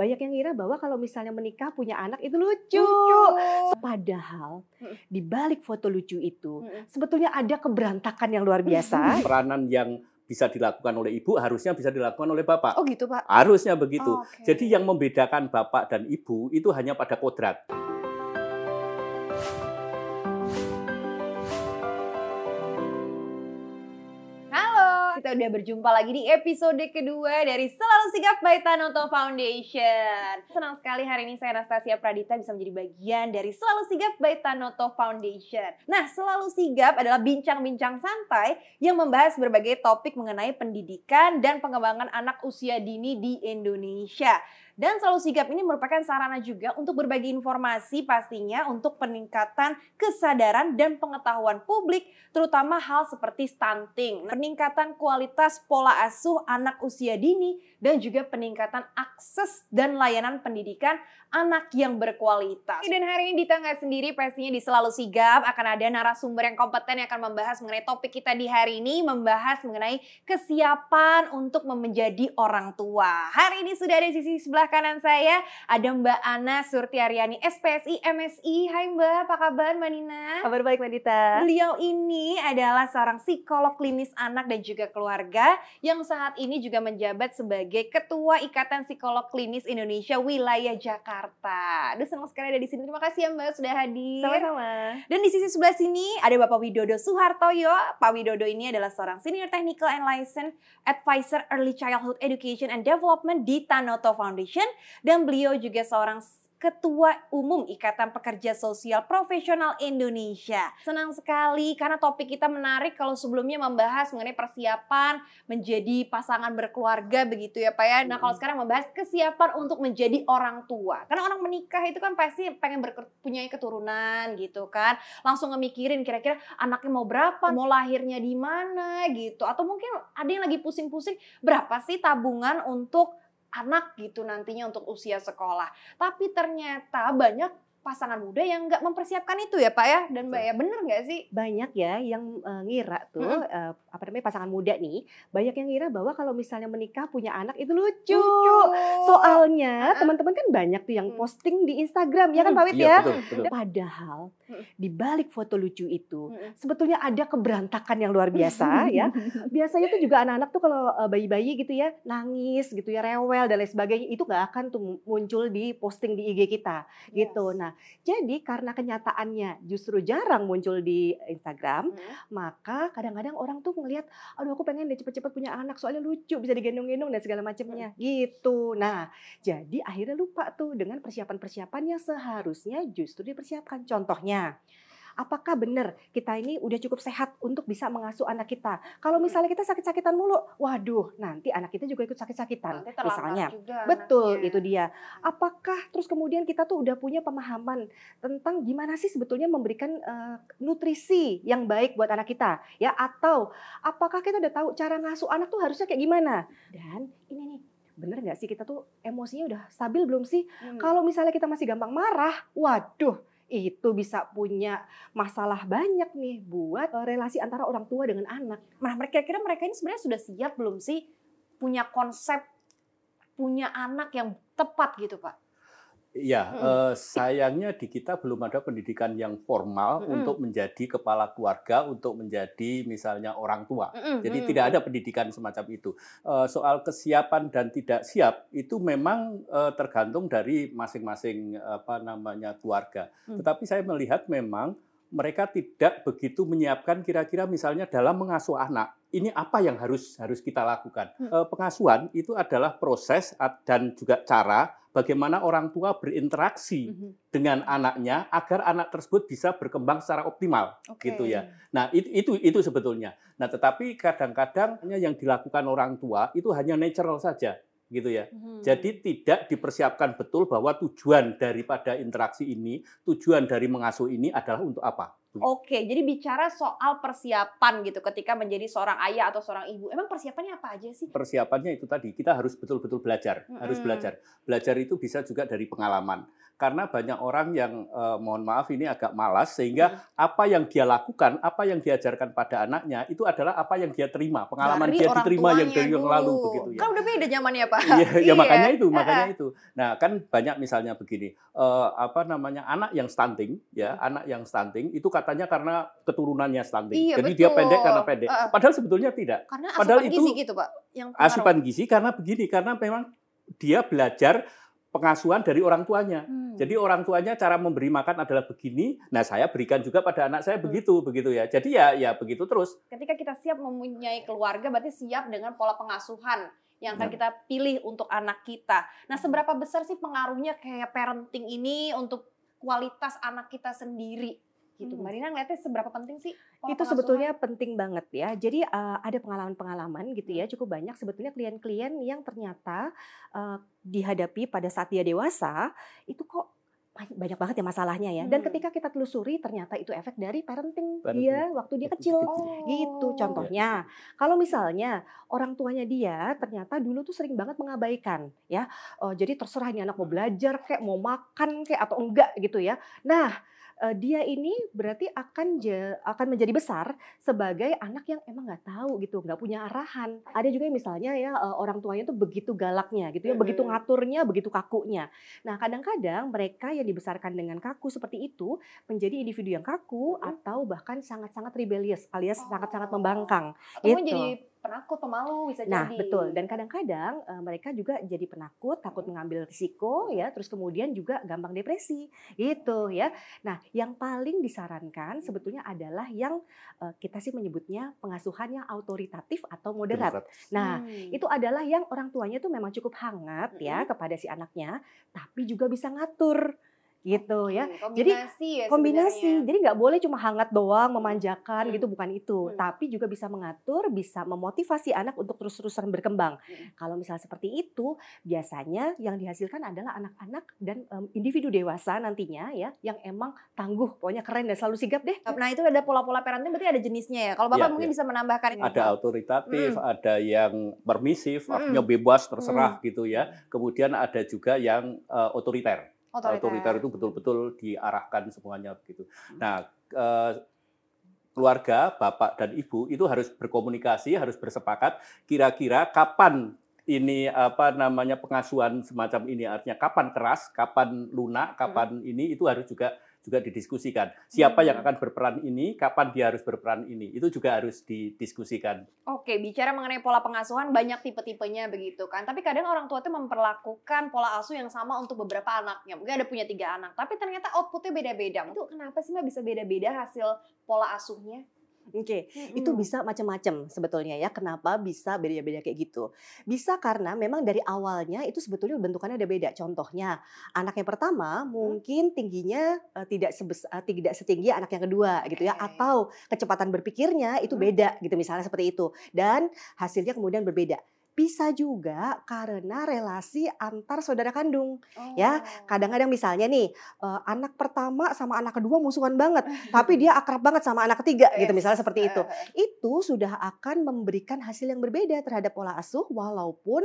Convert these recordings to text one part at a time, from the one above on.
banyak yang ngira bahwa kalau misalnya menikah punya anak itu lucu. Lucu. Padahal di balik foto lucu itu sebetulnya ada keberantakan yang luar biasa. peranan yang bisa dilakukan oleh ibu harusnya bisa dilakukan oleh bapak. Oh gitu Pak. Harusnya begitu. Oke. Jadi yang membedakan bapak dan ibu itu hanya pada kodrat. Kita udah berjumpa lagi di episode kedua dari Selalu Sigap by Tanoto Foundation. Senang sekali hari ini saya Anastasia Pradita bisa menjadi bagian dari Selalu Sigap by Tanoto Foundation. Nah, Selalu Sigap adalah bincang-bincang santai yang membahas berbagai topik mengenai pendidikan dan pengembangan anak usia dini di Indonesia. Dan Selalu Sigap ini merupakan sarana juga untuk berbagi informasi pastinya untuk peningkatan kesadaran dan pengetahuan publik terutama hal seperti stunting, peningkatan kualitas pola asuh anak usia dini, dan juga peningkatan akses dan layanan pendidikan anak yang berkualitas. Dan hari ini di tangga sendiri pastinya di Selalu Sigap akan ada narasumber yang kompeten yang akan membahas mengenai topik kita di hari ini, membahas mengenai kesiapan untuk menjadi orang tua. Hari ini sudah ada di sisi sebelah kanan saya, ada Mbak Ana Surtiaryani, SPSI, MSI. Hai Mbak, apa kabar Mbak Nina? Kabar baik Mbak Dita. Beliau ini adalah seorang psikolog klinis anak dan juga keluarga yang saat ini juga menjabat sebagai Ketua Ikatan Psikolog Klinis Indonesia Wilayah Jakarta. Aduh senang sekali ada di sini. Terima kasih ya Mbak sudah hadir. Sama-sama. Dan di sisi sebelah sini ada Bapak Widodo Suhartoyo. Pak Widodo ini adalah seorang Senior Technical and License Advisor Early Childhood Education and Development di Tanoto Foundation. Dan beliau juga seorang Ketua Umum Ikatan Pekerja Sosial Profesional Indonesia. Senang sekali karena topik kita menarik kalau sebelumnya membahas mengenai persiapan menjadi pasangan berkeluarga begitu ya Pak ya. Nah kalau sekarang membahas kesiapan untuk menjadi orang tua. Karena orang menikah itu kan pasti pengen punya keturunan gitu kan. Langsung ngemikirin kira-kira anaknya mau berapa, mau lahirnya di mana gitu. Atau mungkin ada yang lagi pusing-pusing berapa sih tabungan untuk anak gitu nantinya untuk usia sekolah. Tapi ternyata banyak pasangan muda yang nggak mempersiapkan itu ya Pak ya dan Mbak ya bener nggak sih? Banyak ya yang uh, ngira tuh Mm-mm. uh, apa namanya pasangan muda nih, banyak yang ngira bahwa kalau misalnya menikah punya anak itu lucu. Lucu. Soalnya teman-teman kan banyak tuh yang Hmm. posting di Instagram ya kan Pak Wit Iya ya. betul betul. Padahal Mm. di balik foto lucu itu sebetulnya ada keberantakan yang luar biasa ya. Biasanya tuh juga anak-anak tuh kalau uh, bayi-bayi gitu ya nangis gitu ya rewel dan lain sebagainya itu nggak akan tuh muncul di posting di IG kita gitu. Yes. Nah jadi karena kenyataannya justru jarang muncul di Instagram, Mm. maka kadang-kadang orang tuh ngelihat, aduh aku pengen deh cepet-cepet punya anak soalnya lucu bisa digendong-gendong dan segala macamnya gitu. Nah jadi akhirnya lupa tuh dengan persiapan-persiapan yang seharusnya justru dipersiapkan. Contohnya, apakah benar kita ini udah cukup sehat untuk bisa mengasuh anak kita? Kalau misalnya kita sakit-sakitan mulu, waduh nanti anak kita juga ikut sakit-sakitan. Misalnya, juga Betul, anaknya. itu dia. Apakah terus kemudian kita tuh udah punya pemahaman tentang gimana sih sebetulnya memberikan eh, nutrisi yang baik buat anak kita, ya? Atau apakah kita udah tahu cara ngasuh anak tuh harusnya kayak gimana? Dan ini nih, bener nggak sih kita tuh emosinya udah stabil belum sih? Hmm. Kalau misalnya kita masih gampang marah, waduh, itu bisa punya masalah banyak nih buat eh, relasi antara orang tua dengan anak. Nah, mereka kira mereka ini sebenarnya sudah siap belum sih punya konsep punya anak yang tepat gitu, Pak? Iya, Mm-mm. eh, sayangnya di kita belum ada pendidikan yang formal Mm-mm. untuk menjadi kepala keluarga, untuk menjadi misalnya orang tua. Mm-mm, Jadi mm. tidak ada pendidikan semacam itu. Eh, Soal kesiapan dan tidak siap itu memang eh, tergantung dari masing-masing apa namanya keluarga. Hmm. Tetapi saya melihat memang mereka tidak begitu menyiapkan kira-kira misalnya dalam mengasuh anak. Ini apa yang harus harus kita lakukan? Hmm. Eh, Pengasuhan itu adalah proses dan juga cara bagaimana orang tua berinteraksi Mhm. dengan anaknya agar anak tersebut bisa berkembang secara optimal Oke. gitu ya. Nah, itu itu itu sebetulnya. Nah, tetapi kadang-kadang yang dilakukan orang tua itu hanya natural saja gitu ya. Mhm. Jadi tidak dipersiapkan betul bahwa tujuan daripada interaksi ini, tujuan dari mengasuh ini adalah untuk apa? Oke, jadi bicara soal persiapan gitu ketika menjadi seorang ayah atau seorang ibu. Emang persiapannya apa aja sih? Persiapannya itu tadi kita harus betul-betul belajar, Mm-mm. harus belajar. Belajar itu bisa juga dari pengalaman. Karena banyak orang yang eh, mohon maaf ini agak malas sehingga apa yang dia lakukan, apa yang diajarkan pada anaknya itu adalah apa yang dia terima, pengalaman Dari dia diterima yang dari yang lalu begitu ya. Kan udah beda zamannya, Pak. Iya, ya makanya itu, Iya. makanya itu. Nah, kan banyak misalnya begini, eh, apa namanya anak yang stunting, ya, anak yang stunting itu katanya karena keturunannya stunting. Hmm. Iya, Jadi dia betul. pendek karena pendek. Heeh. Padahal sebetulnya tidak. Karena Padahal asupan itu gizi gitu, Pak. Yang pengaruh. Asupan gizi karena begini, karena memang dia belajar pengasuhan dari orang tuanya. Hmm. Jadi orang tuanya cara memberi makan adalah begini. Nah, saya berikan juga pada anak saya Hmm. begitu, begitu ya. Jadi ya ya begitu terus. ketika kita siap mempunyai keluarga berarti siap dengan pola pengasuhan yang akan Ya. kita pilih untuk anak kita. Nah, seberapa besar sih pengaruhnya kayak parenting ini untuk kualitas anak kita sendiri? Gitu. Hmm. Mbak Rina ngeliatnya seberapa penting sih itu sebetulnya penting banget ya. Jadi uh, ada pengalaman-pengalaman gitu ya, cukup banyak sebetulnya klien-klien yang ternyata uh, dihadapi pada saat dia dewasa itu kok banyak banget ya masalahnya ya. Dan Hmm. ketika kita telusuri ternyata itu efek dari parenting, Parenting. dia waktu dia kecil. Gitu Oh. contohnya. Kalau misalnya orang tuanya dia ternyata dulu tuh sering banget mengabaikan ya. Oh, jadi terserah ini anak mau belajar kayak mau makan kayak atau enggak gitu ya. Nah, eh, dia ini berarti akan je- akan menjadi besar sebagai anak yang emang nggak tahu gitu, nggak punya arahan. Ada juga yang misalnya ya eh, orang tuanya tuh begitu galaknya gitu ya, begitu Mm-mm. ngaturnya, begitu kakunya. Nah, kadang-kadang mereka yang dibesarkan dengan kaku seperti itu menjadi individu yang kaku Mm. atau bahkan sangat-sangat rebellious alias Oh. sangat-sangat membangkang. Atau mungkin gitu. jadi penakut, pemalu bisa Nah, jadi. betul. Dan kadang-kadang eh, mereka juga jadi penakut, takut mengambil risiko ya, terus kemudian juga gampang depresi gitu ya. Nah, yang paling disarankan sebetulnya adalah yang eh, kita sih menyebutnya pengasuhan yang autoritatif atau moderat. Nah, Hmm. itu adalah yang orang tuanya tuh memang cukup hangat ya kepada si anaknya, tapi juga bisa ngatur gitu ya. Oke, Jadi, kombinasi ya Kombinasi, sebenarnya. jadi nggak boleh cuma hangat doang, memanjakan Hmm. gitu, bukan itu. Hmm. Tapi juga bisa mengatur, bisa memotivasi anak untuk terus-terusan berkembang. Hmm. Kalau misal seperti itu, biasanya yang dihasilkan adalah anak-anak dan em, individu dewasa nantinya ya, yang emang tangguh, pokoknya keren dan selalu sigap deh. Nah, itu ada pola-pola parenting berarti ada jenisnya ya. Kalau Bapak Iya, mungkin iya. bisa menambahkan ini. Ada autoritatif, ada yang permisif, Mm-mm. artinya bebas terserah gitu ya. Kemudian ada juga yang eh, otoriter. Otoriter. Otoriter itu betul-betul diarahkan semuanya begitu. Nah, eh, keluarga, bapak dan ibu itu harus berkomunikasi, harus bersepakat kira-kira kapan ini apa namanya pengasuhan semacam ini artinya kapan keras, kapan lunak, kapan ini itu harus juga juga didiskusikan. Siapa yang Hmm. akan berperan ini, kapan dia harus berperan ini, itu juga harus didiskusikan. Oke, bicara mengenai pola pengasuhan banyak tipe-tipenya begitu kan. Tapi kadang orang tua itu memperlakukan pola asuh yang sama untuk beberapa anaknya. Mungkin ada punya tiga anak, tapi ternyata outputnya beda-beda. Itu kenapa sih mbak bisa beda-beda hasil pola asuhnya? Oke, itu bisa macam-macam sebetulnya ya. Kenapa bisa beda-beda kayak gitu? Bisa karena memang dari awalnya itu sebetulnya bentukannya ada beda. Contohnya, anak yang pertama mungkin tingginya eh, tidak sebes, eh, tidak setinggi anak yang kedua gitu ya, atau kecepatan berpikirnya itu Hmm. beda gitu misalnya seperti itu. Dan hasilnya kemudian berbeda. Bisa juga karena relasi antar saudara kandung. Ya, Oh. Kadang-kadang misalnya nih, eh, anak pertama sama anak kedua musuhan banget, tapi dia akrab banget sama anak ketiga gitu misalnya Yes. seperti itu itu sudah akan memberikan hasil yang berbeda terhadap pola asuh walaupun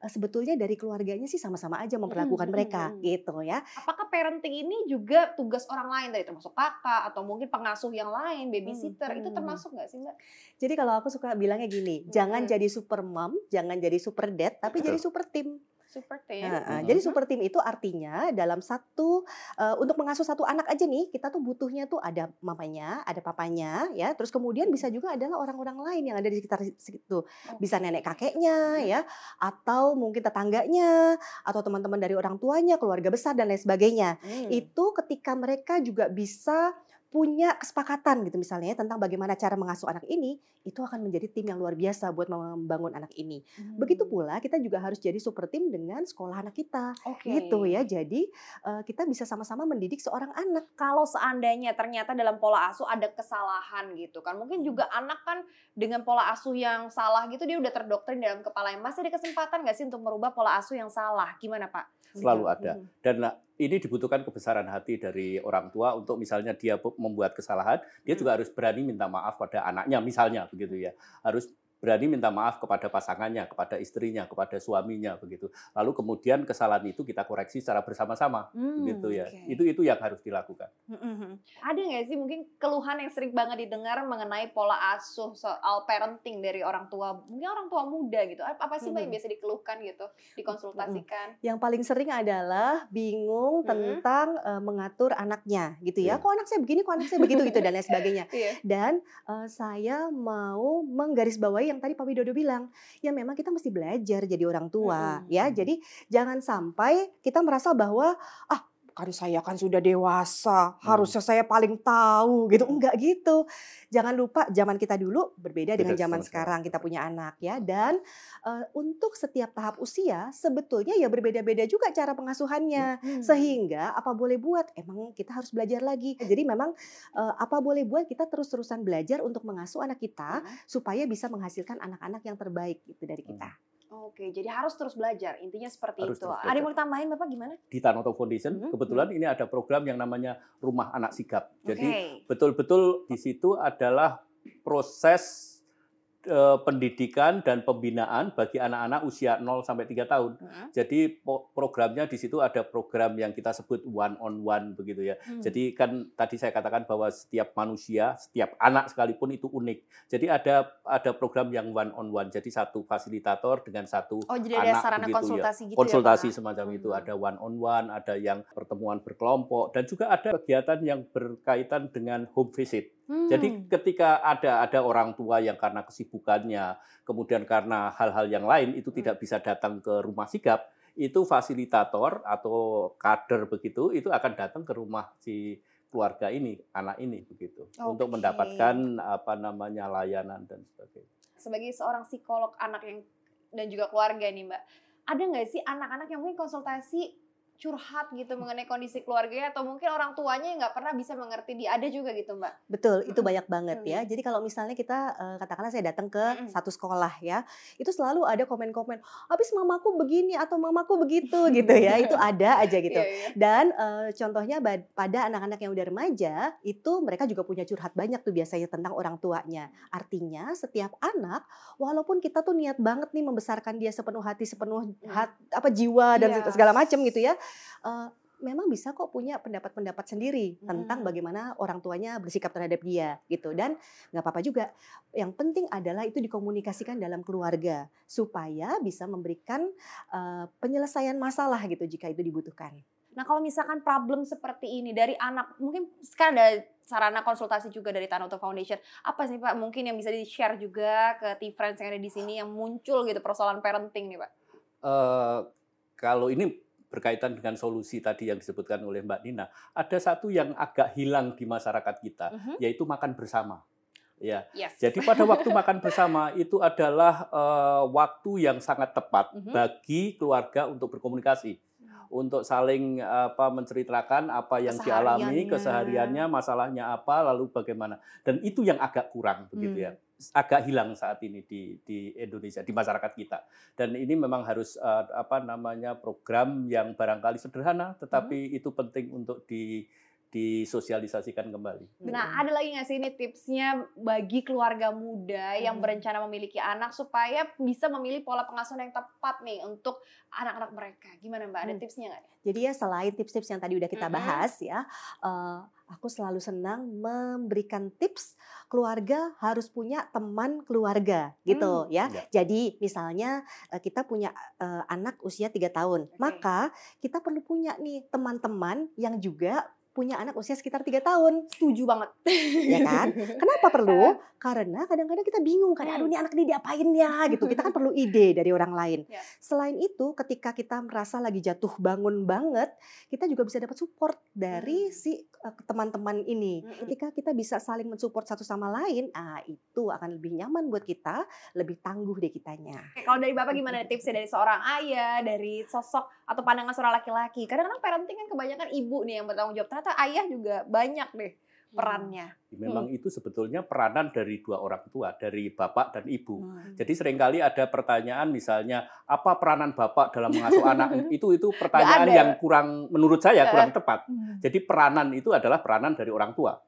eh, sebetulnya dari keluarganya sih sama-sama aja memperlakukan Mm, mm, mereka mm. gitu ya. Apakah parenting ini juga tugas orang lain tadi termasuk kakak atau mungkin pengasuh yang lain, babysitter itu hmm. termasuk nggak sih mbak? Jadi kalau aku suka bilangnya gini, jangan Mm. jadi super mom, jangan jadi super dad, tapi jadi Betul. super team. Super team. Nah, Mhm. Jadi super team itu artinya dalam satu eh, untuk mengasuh satu anak aja nih kita tuh butuhnya tuh ada mamanya, ada papanya, ya. Terus kemudian bisa juga adalah orang-orang lain yang ada di sekitar situ. Bisa nenek kakeknya, ya, atau mungkin tetangganya, atau teman-teman dari orang tuanya, keluarga besar dan lain sebagainya. Hmm. Itu ketika mereka juga bisa punya kesepakatan gitu misalnya ya, tentang bagaimana cara mengasuh anak ini, itu akan menjadi tim yang luar biasa buat membangun anak ini. Begitu Hmm. pula kita juga harus jadi super tim dengan sekolah anak kita Oke. gitu ya. Jadi eh, kita bisa sama-sama mendidik seorang anak. Kalau seandainya ternyata dalam pola asuh ada kesalahan gitu kan, mungkin juga anak kan dengan pola asuh yang salah gitu dia udah terdoktrin dalam kepalanya. Masih ada kesempatan nggak sih untuk merubah pola asuh yang salah? Gimana Pak? Selalu ada. Mhm. Dan nah, ini dibutuhkan kebesaran hati dari orang tua untuk misalnya dia membuat kesalahan, dia Hmm. juga harus berani minta maaf pada anaknya misalnya begitu ya. Harus berani minta maaf kepada pasangannya, kepada istrinya, kepada suaminya begitu. Lalu kemudian kesalahan itu kita koreksi secara bersama-sama Hmm, begitu ya. oke. Itu itu yang harus dilakukan. Mm-mm. Ada nggak sih mungkin keluhan yang sering banget didengar mengenai pola asuh soal parenting dari orang tua, mungkin orang tua muda gitu. Apa apa sih mbak yang biasa dikeluhkan gitu, dikonsultasikan? Yang paling sering adalah bingung Mm-mm. tentang eh, mengatur anaknya gitu ya. Iya. Kok anak saya begini, kok anak saya begitu gitu dan lain sebagainya. Iya. Dan eh, saya mau menggarisbawahi yang tadi Pak Widodo bilang, ya memang kita mesti belajar jadi orang tua Mm-mm. ya. Jadi jangan sampai kita merasa bahwa ah kan saya kan sudah dewasa, harusnya saya paling tahu gitu. Enggak gitu. Jangan lupa zaman kita dulu berbeda dengan zaman sama sekarang kita punya anak ya. Dan eh, untuk setiap tahap usia sebetulnya ya berbeda-beda juga cara pengasuhannya Hmm. sehingga apa boleh buat emang kita harus belajar lagi jadi memang eh, apa boleh buat kita terus-terusan belajar untuk mengasuh anak kita Hmm. supaya bisa menghasilkan anak-anak yang terbaik gitu dari kita Oke, jadi harus terus belajar. Intinya seperti Harus itu. Ada mau ditambahin Bapak gimana? Di Tanoto Foundation Mhm. kebetulan ini ada program yang namanya Rumah Anak Sigap. Jadi betul-betul di situ adalah proses eh, pendidikan dan pembinaan bagi anak-anak usia 0 sampai 3 tahun. Hmm. Jadi programnya di situ ada program yang kita sebut one on one begitu ya. Hmm. Jadi kan tadi saya katakan bahwa setiap manusia, setiap anak sekalipun itu unik. Jadi ada ada program yang one on one. Jadi satu fasilitator dengan satu Oh, jadi ada anak sarana begitu ya. konsultasi gitu konsultasi ya, semacam itu. Hmm. Ada one on one, ada yang pertemuan berkelompok dan juga ada kegiatan yang berkaitan dengan home visit. Hmm. Jadi ketika ada ada orang tua yang karena kesibukannya, kemudian karena hal-hal yang lain itu tidak Hmm. bisa datang ke rumah sigap, itu fasilitator atau kader begitu itu akan datang ke rumah si keluarga ini, anak ini begitu, untuk Oke. mendapatkan apa namanya layanan dan sebagainya. sebagai seorang psikolog anak yang dan juga keluarga nih Mbak, ada nggak sih anak-anak yang mungkin konsultasi curhat gitu mengenai kondisi keluarganya atau mungkin orang tuanya yang nggak pernah bisa mengerti dia ada juga gitu Mbak? betul itu banyak banget ya jadi kalau misalnya kita eh, katakanlah saya datang ke satu sekolah ya itu selalu ada komen-komen habis mamaku begini atau mamaku begitu gitu ya itu ada aja gitu Iya, iya. Dan eh, contohnya pada anak-anak yang udah remaja itu mereka juga punya curhat banyak tuh biasanya tentang orang tuanya. Artinya setiap anak walaupun kita tuh niat banget nih membesarkan dia sepenuh hati, sepenuh hat, apa jiwa dan Iya. segala macam gitu ya. Eh, memang bisa kok punya pendapat-pendapat sendiri tentang Hmm. bagaimana orang tuanya bersikap terhadap dia gitu dan nggak apa-apa juga. Yang penting adalah itu dikomunikasikan dalam keluarga supaya bisa memberikan eh, penyelesaian masalah gitu jika itu dibutuhkan. Nah kalau misalkan problem seperti ini dari anak, mungkin sekarang ada sarana konsultasi juga dari Tanoto Foundation. Apa sih Pak mungkin yang bisa di-share juga ke T-Friends yang ada di sini yang muncul gitu persoalan parenting nih Pak? Eh, kalau ini berkaitan dengan solusi tadi yang disebutkan oleh Mbak Nina, ada satu yang agak hilang di masyarakat kita, Mhm. yaitu makan bersama. Ya, Yes. jadi pada waktu makan bersama itu adalah eh, waktu yang sangat tepat Mhm. bagi keluarga untuk berkomunikasi, untuk saling apa menceritakan apa yang dialami, Kesehariannya. kesehariannya, masalahnya apa, lalu bagaimana. Dan itu yang agak kurang begitu ya. Agak hilang saat ini di di Indonesia, di masyarakat kita. Dan ini memang harus eh, apa namanya program yang barangkali sederhana tetapi itu penting untuk di disosialisasikan kembali. Nah, ada lagi nggak sih ini tipsnya bagi keluarga muda yang Hmm. berencana memiliki anak supaya bisa memilih pola pengasuhan yang tepat nih untuk anak-anak mereka? Gimana Mbak? Ada Hmm. tipsnya nggak? Jadi ya selain tips-tips yang tadi udah kita bahas ya, eh, aku selalu senang memberikan tips keluarga harus punya teman keluarga gitu ya. Ya. Jadi misalnya eh, kita punya eh, anak usia tiga tahun, Oke. maka kita perlu punya nih teman-teman yang juga punya anak usia sekitar tiga tahun, Setuju banget. ya kan? Kenapa perlu? Karena kadang-kadang kita bingung kan, Hmm. aduh ini anak ini diapain ya gitu. Kita kan perlu ide dari orang lain. Ya. Selain itu, ketika kita merasa lagi jatuh bangun banget, kita juga bisa dapat support dari Hmm. si eh, teman-teman ini. Mm-mm. Ketika kita bisa saling mensupport satu sama lain, ah itu akan lebih nyaman buat kita, lebih tangguh deh kitanya. Oke, Kalau dari Bapak gimana tipsnya dari seorang ayah, dari sosok atau pandangan seorang laki-laki? Kadang-kadang parenting kan kebanyakan ibu nih yang bertanggung jawab. Ternyata ayah juga banyak deh perannya. Memang itu sebetulnya peranan dari dua orang tua, dari bapak dan ibu. Hmm. Jadi sering kali ada pertanyaan misalnya apa peranan bapak dalam mengasuh anak itu itu pertanyaan yang kurang menurut saya kurang tepat. Hmm. Jadi peranan itu adalah peranan dari orang tua.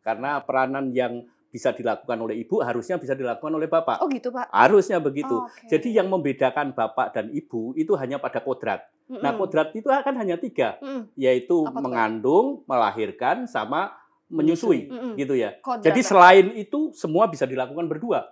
Karena peranan yang bisa dilakukan oleh ibu harusnya bisa dilakukan oleh bapak. Oh gitu pak. Harusnya begitu. Oke. Jadi yang membedakan bapak dan ibu itu hanya pada kodrat. Nah Mm-mm. kodrat itu akan hanya tiga, Mm-mm. yaitu Apa mengandung, melahirkan, sama menyusui, Mm-mm. gitu ya. Kodrat, Jadi selain itu semua bisa dilakukan berdua.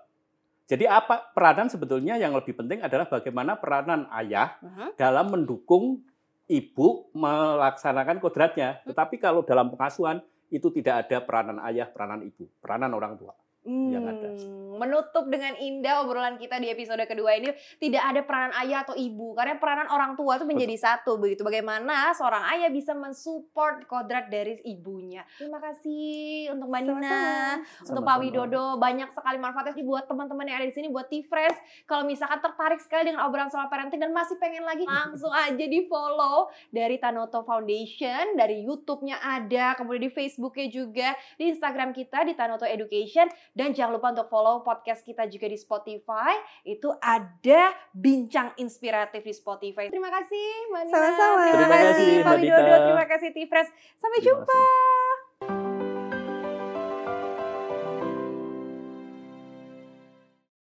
Jadi apa peranan sebetulnya yang lebih penting adalah bagaimana peranan ayah Mhm. dalam mendukung ibu melaksanakan kodratnya. Tetapi kalau dalam pengasuhan itu tidak ada peranan ayah, peranan ibu, peranan orang tua. Yang ada. Hmm, Menutup dengan indah obrolan kita di episode kedua ini tidak ada peranan ayah atau ibu karena peranan orang tua itu menjadi satu begitu. Bagaimana seorang ayah bisa mensupport kodrat dari ibunya. Terima kasih untuk Mbak Nina, Sama-sama. untuk Pak. Widodo banyak sekali manfaatnya buat teman-teman yang ada di sini buat T-Fresh. Kalau misalkan tertarik sekali dengan obrolan soal parenting dan masih pengen lagi langsung aja di follow dari Tanoto Foundation, dari YouTube-nya ada, kemudian di Facebook-nya juga, di Instagram kita di Tanoto Education dan jangan lupa untuk follow podcast kita juga di Spotify. Itu ada bincang inspiratif di Spotify. Terima kasih Mbak Nina. Sama-sama. Terima kasih, Pak Widodo. Terima kasih T-Fresh. Sampai Terima jumpa. kasih.